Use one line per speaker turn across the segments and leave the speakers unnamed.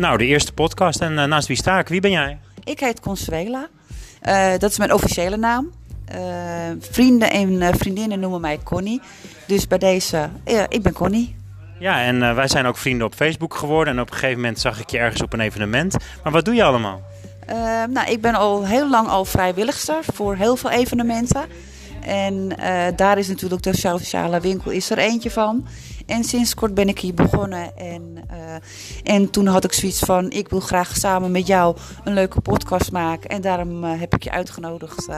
Nou, de eerste podcast. En naast wie sta ik? Wie ben jij?
Ik heet Consuela. dat is mijn officiële naam. vrienden en vriendinnen noemen mij Connie. Dus bij deze, ik ben Connie.
Ja, en wij zijn ook vrienden op Facebook geworden. En op een gegeven moment zag ik je ergens op een evenement. Maar wat doe je allemaal?
nou, ik ben al heel lang al vrijwilligster voor heel veel evenementen. En uh, daar is natuurlijk de sociale winkel is er eentje van. En sinds kort ben ik hier begonnen. En, uh, en toen had ik zoiets van: ik wil graag samen met jou een leuke podcast maken. En daarom uh, heb ik je uitgenodigd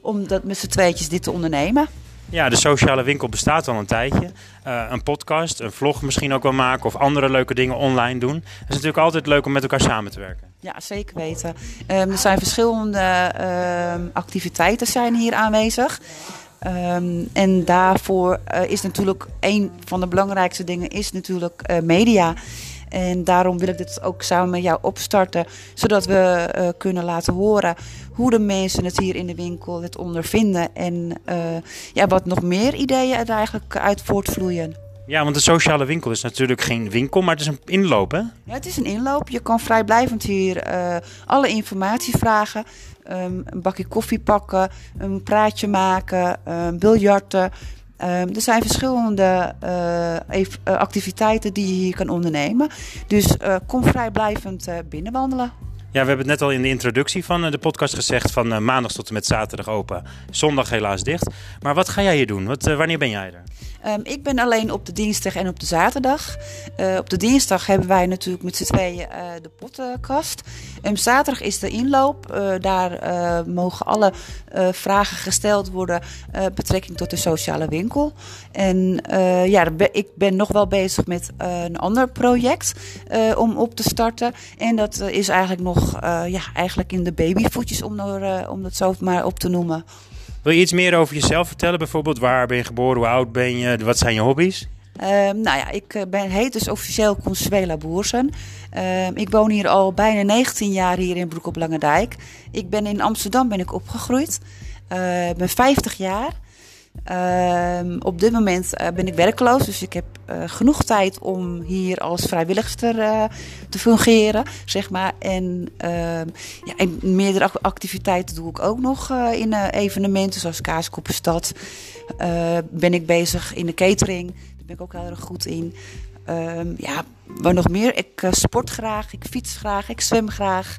om dat met z'n tweetjes dit te ondernemen.
Ja, de sociale winkel bestaat al een tijdje. Uh, een podcast, een vlog misschien ook wel maken of andere leuke dingen online doen. Het is natuurlijk altijd leuk om met elkaar samen te werken.
Ja, zeker weten. Um, er zijn verschillende um, activiteiten zijn hier aanwezig. Um, en daarvoor uh, is natuurlijk een van de belangrijkste dingen is natuurlijk uh, media. En daarom wil ik dit ook samen met jou opstarten, zodat we uh, kunnen laten horen hoe de mensen het hier in de winkel het ondervinden en ja, wat nog meer ideeën er eigenlijk uit voortvloeien.
Ja, want de sociale winkel is natuurlijk geen winkel, maar het is een inloop, hè?
Ja, het is een inloop. Je kan vrijblijvend hier uh, alle informatie vragen. Um, een bakje koffie pakken, een praatje maken, um, biljarten. Um, er zijn verschillende uh, activiteiten die je hier kan ondernemen. Dus kom vrijblijvend binnenwandelen.
Ja, we hebben het net al in de introductie van de podcast gezegd van maandag tot en met zaterdag open. Zondag helaas dicht. Maar wat ga jij hier doen? Wat, wanneer ben jij er?
Um, ik ben alleen op de dinsdag en op de zaterdag. Op de dinsdag hebben wij natuurlijk met z'n tweeën de podcast. Um, zaterdag is de inloop. Daar mogen alle vragen gesteld worden betrekking tot de sociale winkel. En ja, ik ben nog wel bezig met een ander project om op te starten. En dat is eigenlijk nog ja, eigenlijk in de babyvoetjes om, er, om dat zo maar op te noemen.
Wil je iets meer over jezelf vertellen? Bijvoorbeeld waar ben je geboren, hoe oud ben je, wat zijn je hobby's?
Uh, nou ja, ik eh, ben, heet dus officieel Consuela Boersen. Uh, ik woon hier al bijna 19 jaar hier in Broek op Lange Dijk. Ik ben in Amsterdam ben ik opgegroeid. Ik ben 50 jaar. Uh, op dit moment uh, ben ik werkloos, dus ik heb uh, genoeg tijd om hier als vrijwilligster uh, te fungeren, zeg maar. En, ehm, ja, en meerdere activiteiten doe ik ook nog in evenementen, zoals Kaaskoppenstad. ben ik bezig in de catering, daar ben ik ook heel erg goed in. Ehm, ja, wat nog meer? Ik sport graag, ik fiets graag, ik zwem graag.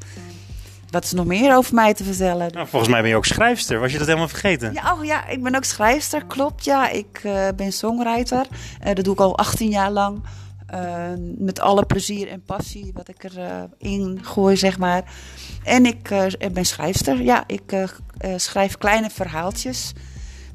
Wat is nog meer over mij te vertellen?
Nou, volgens mij ben je ook schrijfster. Was je dat helemaal vergeten?
Ja, oh, ja ik ben ook schrijfster, klopt. Ja, ik uh, ben songwriter. Uh, dat doe ik al 18 jaar lang. Uh, met alle plezier en passie wat ik erin in gooi, zeg maar. En ik ben schrijfster. Ja, ik schrijf kleine verhaaltjes.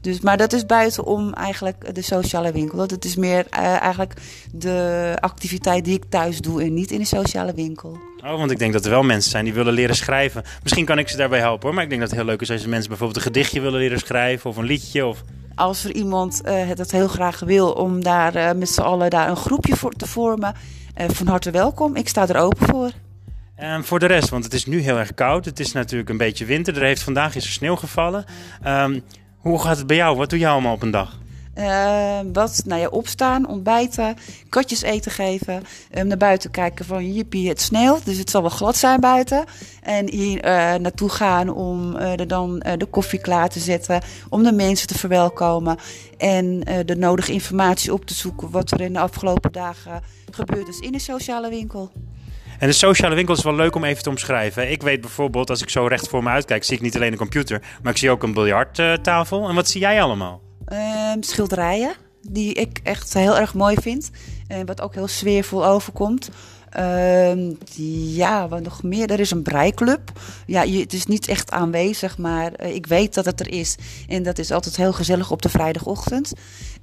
Dus, maar dat is buitenom eigenlijk de sociale winkel. Dat is meer eigenlijk de activiteit die ik thuis doe en niet in de sociale winkel.
Oh, want ik denk dat er wel mensen zijn die willen leren schrijven. Misschien kan ik ze daarbij helpen hoor. Maar ik denk dat het heel leuk is als mensen bijvoorbeeld een gedichtje willen leren schrijven of een liedje. Of...
Als er iemand uh, het heel graag wil om daar uh, met z'n allen daar een groepje voor te vormen, van harte welkom. Ik sta er open voor.
En voor de rest, want het is nu heel erg koud. Het is natuurlijk een beetje winter. Er heeft vandaag is er sneeuw gevallen. Um, hoe gaat het bij jou? Wat doe je allemaal op een dag?
Uh, wat, nou ja, opstaan, ontbijten, katjes eten geven, um, naar buiten kijken van jippie, het sneeuwt, dus het zal wel glad zijn buiten. En hier uh, naartoe gaan om uh, er dan de koffie klaar te zetten, om de mensen te verwelkomen en de nodige informatie op te zoeken wat er in de afgelopen dagen gebeurd is in de sociale winkel.
En de sociale winkel is wel leuk om even te omschrijven. Ik weet bijvoorbeeld, als ik zo recht voor me uitkijk, zie ik niet alleen een computer, maar ik zie ook een biljarttafel. En wat zie jij allemaal?
Uh, schilderijen, die ik echt heel erg mooi vind. En wat ook heel sfeervol overkomt. Uh, ja, wat nog meer? Er is een breiklub. Ja, je, het is niet echt aanwezig, maar uh, ik weet dat het er is. En dat is altijd heel gezellig op de vrijdagochtend.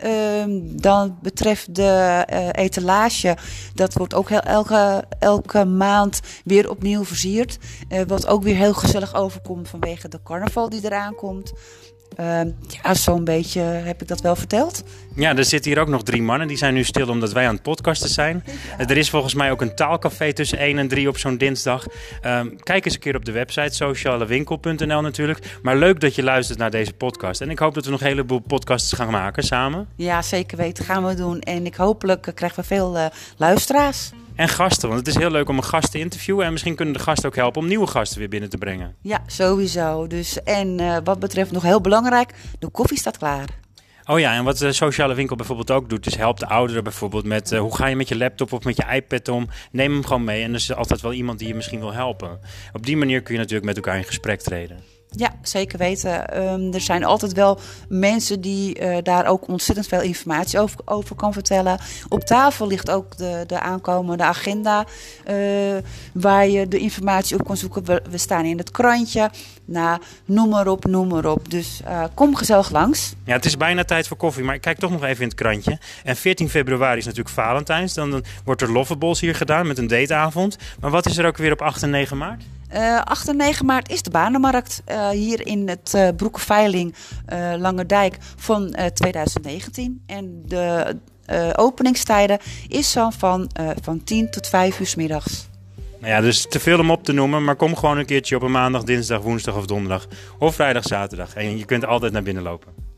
Uh, dan betreft de uh, etalage, dat wordt ook heel, elke, elke maand weer opnieuw versierd. Eh, wat ook weer heel gezellig overkomt vanwege de carnaval die eraan komt. Uh, ja, zo'n beetje heb ik dat wel verteld.
Ja, er zitten hier ook nog drie mannen. Die zijn nu stil omdat wij aan het podcasten zijn. Ja. Er is volgens mij ook een taalcafé tussen 1 en 3 op zo'n dinsdag. Um, kijk eens een keer op de website socialewinkel.nl natuurlijk. Maar leuk dat je luistert naar deze podcast. En ik hoop dat we nog een heleboel podcasts gaan maken samen.
Ja, zeker weten. Gaan we doen. En ik hopelijk krijgen we veel uh, luisteraars.
En gasten, want het is heel leuk om een gast te interviewen. En misschien kunnen de gasten ook helpen om nieuwe gasten weer binnen te brengen.
Ja, sowieso. Dus, en uh, wat betreft nog heel belangrijk, de koffie staat klaar.
Oh ja, en wat de sociale winkel bijvoorbeeld ook doet, is helpt de ouderen bijvoorbeeld met uh, hoe ga je met je laptop of met je iPad om. Neem hem gewoon mee en er is altijd wel iemand die je misschien wil helpen. Op die manier kun je natuurlijk met elkaar in gesprek treden.
Ja, zeker weten. Um, er zijn altijd wel mensen die uh, daar ook ontzettend veel informatie over, over kan vertellen. Op tafel ligt ook de, de aankomende agenda uh, waar je de informatie op kan zoeken. We, staan in het krantje. Nou, noem maar op, noem maar op. Dus uh, kom gezellig langs.
Ja, het is bijna tijd voor koffie, maar ik kijk toch nog even in het krantje. En 14 februari is natuurlijk Valentijns. Dan, dan wordt er Loveballs hier gedaan met een dateavond. Maar wat is er ook weer op 8 en 9 maart?
Uh, 8 en 9 maart is de banenmarkt uh, hier in het uh, uh, Langerdijk van 2019. En de openingstijden is dan van, van 10 tot 5 uur s middags.
Nou ja, dus te veel om op te noemen, maar kom gewoon een keertje op een maandag, dinsdag, woensdag of donderdag. Of vrijdag, zaterdag. En je kunt altijd naar binnen lopen.